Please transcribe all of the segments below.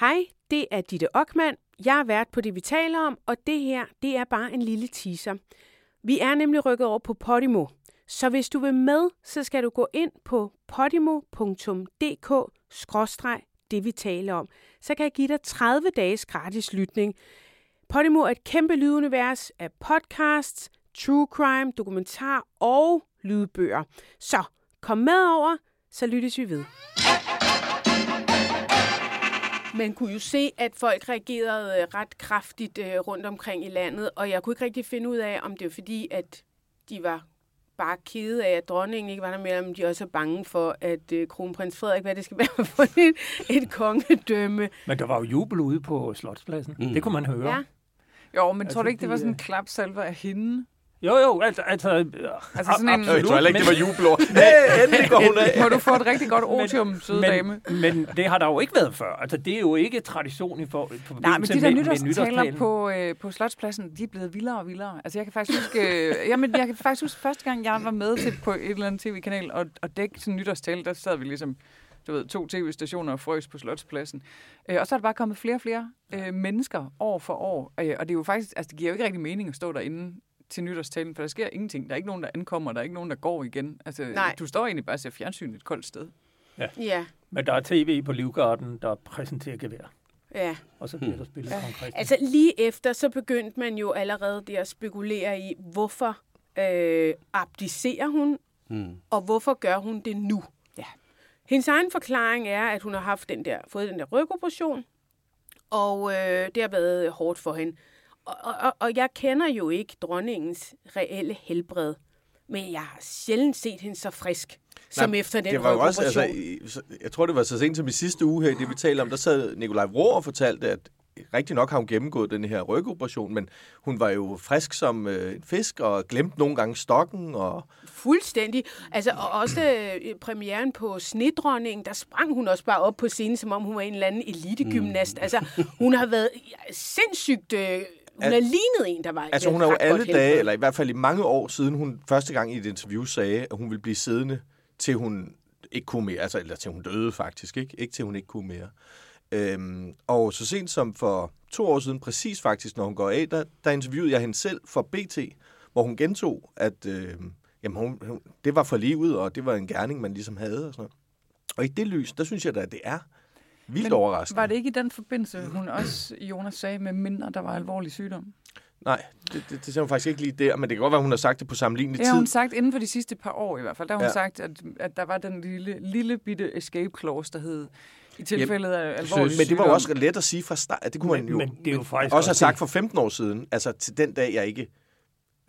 Hej, det er Ditte Ockmann. Jeg er vært på det, vi taler om, og det her, det er bare en lille teaser. Vi er nemlig rykket over på Podimo. Så hvis du vil med, så skal du gå ind på podimo.dk det vi taler om. Så kan jeg give dig 30 dages gratis lytning. Podimo er et kæmpe lydunivers af podcasts, true crime, dokumentar og lydbøger. Så kom med over, så lyttes vi ved. Man kunne jo se, at folk reagerede øh, ret kraftigt øh, rundt omkring i landet, og jeg kunne ikke rigtig finde ud af, om det var fordi, at de var bare kede af, at dronningen ikke var der mere, men de også er bange for, at øh, kronprins Frederik, hvad det skal være for et, et kongedømme. Men der var jo jubel ude på Slotspladsen. Mm. Det kunne man høre. Ja. Jo, men Altså, tror du ikke, det var sådan en klapsalver af hende? Jo, jo, altså... altså, Altså sådan en- Jeg tror heller ikke, det var men- jubelord. Hey, endelig går hun af. Må du få et rigtig godt otium, søde dame? men, men det har der jo ikke været før. Altså, det er jo ikke tradition i for, for Nej, men de der nytårstaler på, øh, på Slotspladsen, de er blevet vildere og vildere. Altså, jeg kan faktisk huske, øh, jamen, jeg kan faktisk huske første gang, jeg var med til på et eller andet tv-kanal og, og dække sådan en nytårstale, der sad vi ligesom du ved, to tv-stationer og frøs på Slotspladsen. Øh, og så er der bare kommet flere og flere øh, mennesker år for år. Øh, og det er jo faktisk, altså det giver jo ikke rigtig mening at stå derinde til nytårstalen, for der sker ingenting. Der er ikke nogen, der ankommer, der er ikke nogen, der går igen. Altså, Nej. du står egentlig bare og ser fjernsyn et koldt sted. Ja, Men der er tv på Livgarden, der præsenterer gevær. ja. Og så bliver der spillet ja. konkret. Altså lige efter, så begyndte man jo allerede der at spekulere i, hvorfor øh, abdicerer hun, Mm. og hvorfor gør hun det nu? Ja. Hendes egen forklaring er, at hun har haft den der, fået den der rygoperation, og øh, det har været hårdt for hende. Og, og, og jeg kender jo ikke dronningens reelle helbred, men jeg har sjældent set hende så frisk, som Nej, efter den det var jo også, altså, jeg tror, det var så sent som i sidste uge her, i det vi talte om, der sad Nikolaj Vrå og fortalte, at rigtig nok har hun gennemgået den her rygoperation, men hun var jo frisk som øh, en fisk, og glemte nogle gange stokken, og Fuldstændig. Altså, og også øh, premieren på Snedronningen, der sprang hun også bare op på scenen, som om hun var en eller anden elitegymnast. Mm. Altså, hun har været sindssygt... Øh, hun Al- har lignet en, der var altså hun har jo alle dage, eller i hvert fald i mange år siden, hun første gang i et interview sagde, at hun ville blive siddende, til hun ikke kunne mere, altså eller til hun døde faktisk, ikke, ikke til hun ikke kunne mere. Øhm, og så sent som for to år siden, præcis faktisk, når hun går af, der, der interviewede jeg hende selv for BT, hvor hun gentog, at øh, jamen, hun, hun, det var for livet, og det var en gerning, man ligesom havde. Og, sådan noget. og i det lys, der synes jeg da, at det er vildt Men overraskende. Var det ikke i den forbindelse, hun også, Jonas sagde, med mindre der var alvorlig sygdom? Nej, det, det, det ser hun faktisk ikke lige der, men det kan godt være, hun har sagt det på sammenlignelig Det har tid. hun sagt inden for de sidste par år i hvert fald. Der har hun Ja. sagt, at, at der var den lille, lille bitte escape clause, der hed i tilfældet af alvorlig Men det var sygdom. jo også let at sige fra start. Det kunne man Men- jo men det er jo faktisk også have sagt for 15 år siden. Altså til den dag, jeg ikke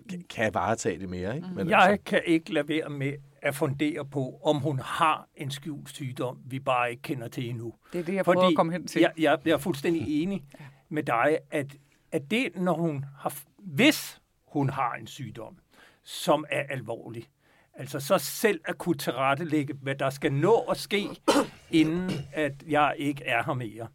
kan- kan varetage det mere. Ikke? Men Jeg altså, kan ikke lade være med at fundere på, om hun har en skjult sygdom, vi bare ikke kender til endnu. Det er det, jeg prøver at komme hen til. Jeg, jeg, jeg er fuldstændig enig med dig, at, at det, når hun har, hvis hun har en sygdom, som er alvorlig, altså så selv at kunne tilrettelægge, hvad der skal nå at ske, inden at jeg ikke er her mere.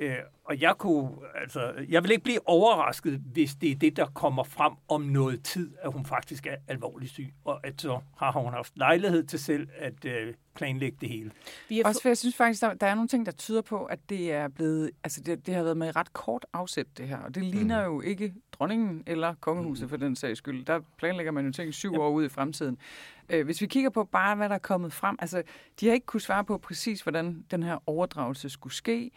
Øh, og jeg kunne, altså, jeg vil ikke blive overrasket, hvis det er det, der kommer frem om noget tid, at hun faktisk er alvorligt syg, og at så har hun haft lejlighed til selv at øh, planlægge det hele. Vi Også for jeg synes faktisk, der, der er nogle ting, der tyder på, at det er blevet, altså det, det har været med ret kort afsæt, det her. Og det ligner jo ikke dronningen eller kongehuset for den sags skyld. Der planlægger man jo ting syv år ud i fremtiden. Øh, hvis vi kigger på bare, hvad der er kommet frem, altså de har ikke kunne svare på præcis, hvordan den her overdragelse skulle ske.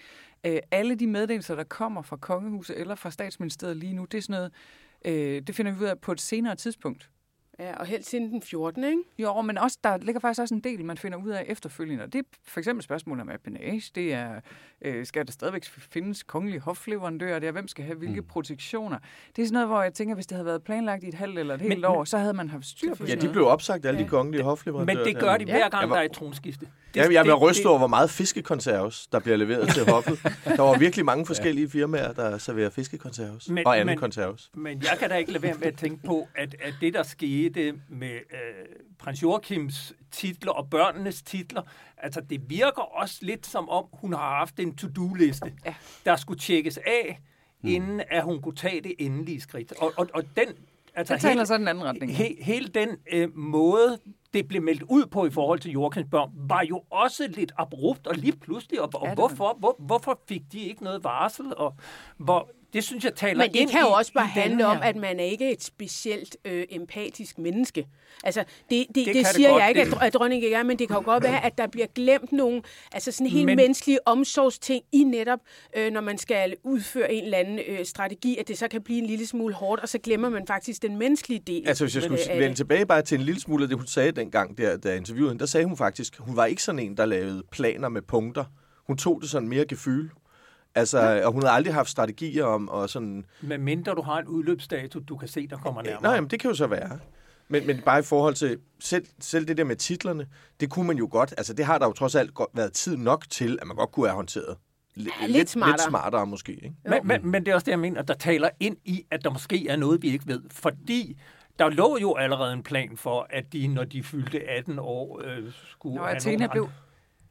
Øh, alle de meddelelser, der kommer fra kongehuset eller fra statsministeriet lige nu, det er sådan noget, øh, det finder vi ud af på et senere tidspunkt. Ja, og helst inden den 14. Ikke? Jo, men også, der ligger faktisk også en del, man finder ud af efterfølgende. Og det er for eksempel spørgsmål om appanage. Det er, øh, skal der stadigvæk findes kongelige hofleverandører? Det er, hvem skal have hvilke mm. protektioner? Det er sådan noget, hvor jeg tænker, hvis det havde været planlagt i et halvt eller et helt Men- år, så havde man haft styr på ja, sådan de blev opsagt, alle de Ja. kongelige hofleverandører. Men det gør de hver gang, Jeg var- der er et tronskifte. Det, Ja, jeg det- var rystet det- over, hvor meget fiskekonserves, der bliver leveret til hoffet. Der var virkelig mange forskellige firmaer, der serverer fiskekonserves Men- og anden men- konserves. Men jeg kan da ikke lade være med at tænke på, at, at det, der skete med øh, prins Joachims titler og børnenes titler, altså det virker også lidt som om, hun har haft en to-do-liste, Ja. der skulle tjekkes af, Mm. inden at hun kunne tage det endelige skridt. Og, og, og den, altså Det taler så den anden retning. He, hele den øh, måde, det blev meldt ud på i forhold til Joachims børn, var jo også lidt abrupt og lige pludselig. Og, og det hvorfor, hvor, hvorfor fik de ikke noget varsel? Og hvor, det synes jeg taler Men det ind kan jo også bare handle om, at man er ikke er et specielt øh, empatisk menneske. Altså, det, det, det, det det siger godt, jeg ikke, det- at, at dronningen ikke er, men det kan jo godt være, at der bliver glemt nogle altså sådan helt Men- menneskelige omsorgsting i netop, øh, når man skal udføre en eller anden øh, strategi, at det så kan blive en lille smule hårdt, og så glemmer man faktisk den menneskelige del. Altså, hvis jeg skulle øh, vende det. tilbage bare til en lille smule af det, hun sagde dengang, der, da interviewede hende, der sagde hun faktisk, hun var ikke sådan en, der lavede planer med punkter. Hun tog det sådan mere gefyl. Altså, og hun havde aldrig haft strategier om, og sådan... Med mindre du har en udløbsdato, du kan se, der kommer nærmere. Nej, jamen, det kan jo så være. Men, men bare i forhold til selv, selv det der med titlerne, det kunne man jo godt, altså det har der jo trods alt godt været tid nok til, at man godt kunne have håndteret. L- Ja, lidt smartere. Lidt smartere måske, ikke? Men, men, men det er også det, jeg mener, der taler ind i, at der måske er noget, vi ikke ved. Fordi der lå jo allerede en plan for, at de, når de fyldte 18 år, øh, skulle Nå, Athena blev...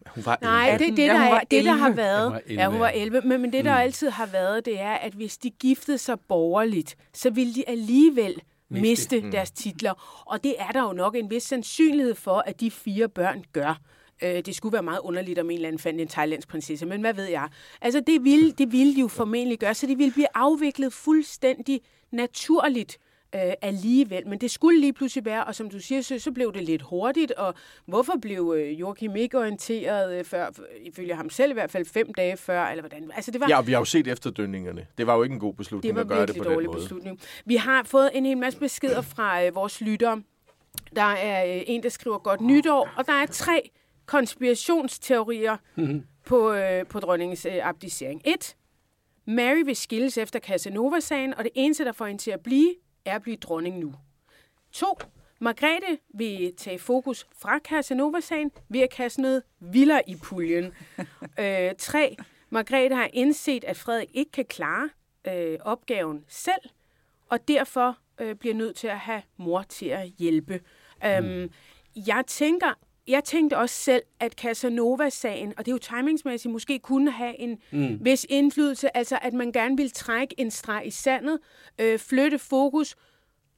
Hun var Nej, 18. det er det, Ja, der, hun er, var det, der har 11. været. Hun var 11, ja, hun var ja. 11. Men, men det, der Mm. altid har været, det er, at hvis de giftede sig borgerligt, så ville de alligevel Miste. miste mm. deres titler. Og det er der jo nok en vis sandsynlighed for, at de fire børn gør. Øh, det skulle være meget underligt, om en eller anden fandt en thailandsk prinsesse, men hvad ved jeg? Altså, det ville, det ville de jo formentlig gøre, så det ville blive afviklet fuldstændig naturligt øh, alligevel. Men det skulle lige pludselig være, og som du siger, så, så blev det lidt hurtigt, og hvorfor blev øh, Joachim ikke orienteret øh, før, ifølge ham selv i hvert fald fem dage før, eller hvordan? Altså, det var, Ja, vi har jo set efterdønningerne. Det var jo ikke en god det beslutning var at gøre det på den dårlig måde. beslutning. Vi har fået en hel masse beskeder fra øh, vores lyttere. Der er øh, en, der skriver godt nytår, og der er tre konspirationsteorier Mhm. på, øh, på dronningens øh, abdicering. Et, Mary vil skilles efter Casanova-sagen, og det eneste, der får hende til at blive, er at blive dronning nu. To, Margrethe vil tage fokus fra Casanova-sagen ved at kaste noget vildere i puljen. øh, tre, Margrethe har indset, at Frederik ikke kan klare øh, opgaven selv, og derfor øh, bliver nødt til at have mor til at hjælpe. Mm. Øhm, jeg tænker, jeg tænkte også selv, at Casanova-sagen, og det er jo timingsmæssigt, måske kunne have en mm. vis indflydelse, altså at man gerne vil trække en streg i sandet, øh, flytte fokus,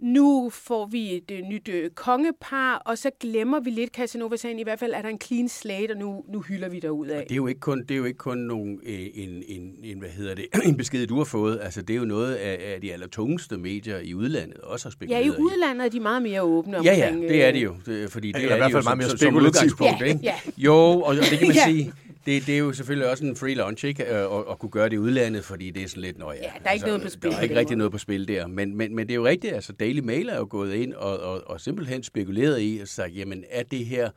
nu får vi et øh, nyt øh, kongepar, og så glemmer vi lidt Casanova-sagen. I hvert fald er der en clean slate, og nu, nu hylder vi derud af. Det er jo ikke kun, det er jo ikke kun nogen, øh, en, en, en, hvad hedder det, en besked, du har fået. Altså, det er jo noget af, af de allertungeste medier i udlandet også har Ja, spekuleret i udlandet er de meget mere åbne Ja, omkring... ja, det er øh, det jo. Det, fordi det Eller er i hvert de jo fald meget som, mere som, som spekulativt. udgangspunkt, Ja, ikke? ja. Jo, og, og det kan man Ja. sige, det, det er jo selvfølgelig også en free lunch, ikke? At, at, at kunne gøre det i udlandet, fordi det er sådan lidt, nå ja. Ja, der er ikke noget på spil Der er ikke rigtig noget på spil der. Men, men, men det er jo rigtigt, altså Daily Mail er jo gået ind og, og, og simpelthen spekuleret i og sagt, jamen er det her,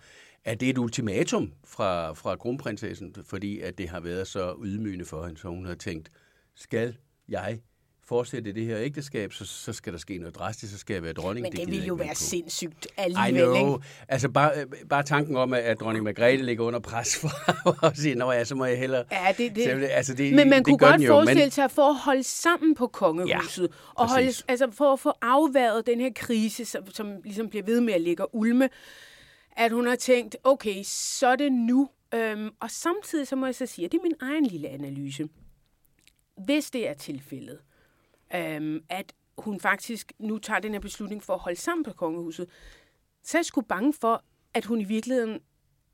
er det et ultimatum fra, fra kronprinsessen, fordi at det har været så ydmygende for hende, så hun har tænkt, skal jeg fortsætte det her ægteskab, så, så skal der ske noget drastisk, så skal jeg være dronning. Men det, gider ville jo være på. sindssygt I alligevel, know. ikke? Altså bare, bare tanken om, at, at dronning Margrethe ligger under pres for at sige, nå ja, så må jeg hellere... Ja, det, det. Så, altså, det, Men man det kunne godt jo, forestille men, sig for at holde sammen på kongehuset. Ja, og holde, præcis. altså for at få afværet den her krise, som, som ligesom bliver ved med at ligge og ulme, at hun har tænkt, okay, så er det nu. Øhm, og samtidig så må jeg så sige, at det er min egen lille analyse. Hvis det er tilfældet, øhm, at hun faktisk nu tager den her beslutning for at holde sammen på kongehuset, så er jeg sgu bange for, at hun i virkeligheden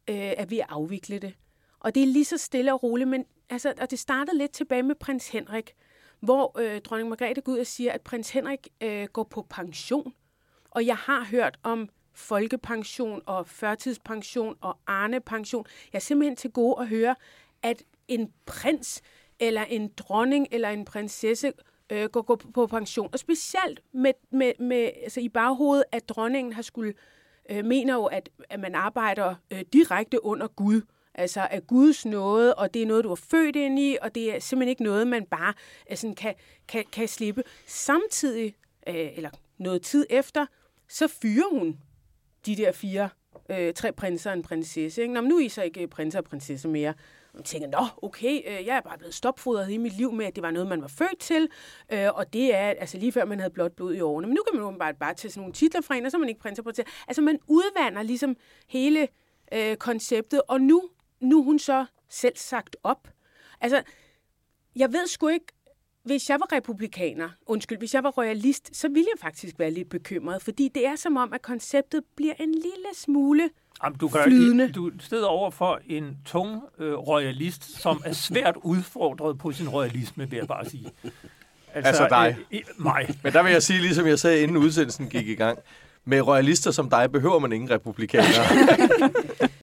øh, er ved at afvikle det. Og det er lige så stille og roligt, men altså, og det startede lidt tilbage med prins Henrik, hvor øh, dronning Margrethe går ud og siger, at prins Henrik øh, går på pension. Og jeg har hørt om folkepension og førtidspension og arnepension. Jeg er simpelthen til gode at høre, at en prins eller en dronning eller en prinsesse øh, gå, gå på pension. Og specielt med, med, med, altså i baghovedet, at dronningen har skulle, øh, mener jo, at, at man arbejder øh, direkte under Gud. Altså af Guds nåde, og det er noget, du er født ind i, og det er simpelthen ikke noget, man bare altså, sådan kan, kan, kan slippe. Samtidig, øh, eller noget tid efter, så fyrer hun de der fire, øh, tre prinser og en prinsesse. Ikke? Nå, men nu er I så ikke prinser og prinsesse mere. Man tænker, nå, okay, øh, jeg er bare blevet stopfodret i mit liv med, at det var noget, man var født til, øh, og det er altså lige før man havde blot blod i årene. Men nu kan man jo bare, bare tage sådan nogle titler fra en, og så er man ikke prinser på til. Altså man udvander ligesom hele øh, konceptet, og nu, nu er hun så selv sagt op. Altså, jeg ved sgu ikke, hvis jeg var republikaner, undskyld, hvis jeg var royalist, så ville jeg faktisk være lidt bekymret, fordi det er som om, at konceptet bliver en lille smule Jamen, du, kan, flydende. du sidder over for en tung øh, royalist, som er svært udfordret på sin royalisme, vil jeg bare sige. Altså dig. Øh, øh, mig. Men der vil jeg sige, ligesom jeg sagde, inden udsendelsen gik i gang, med royalister som dig behøver man ingen republikanere.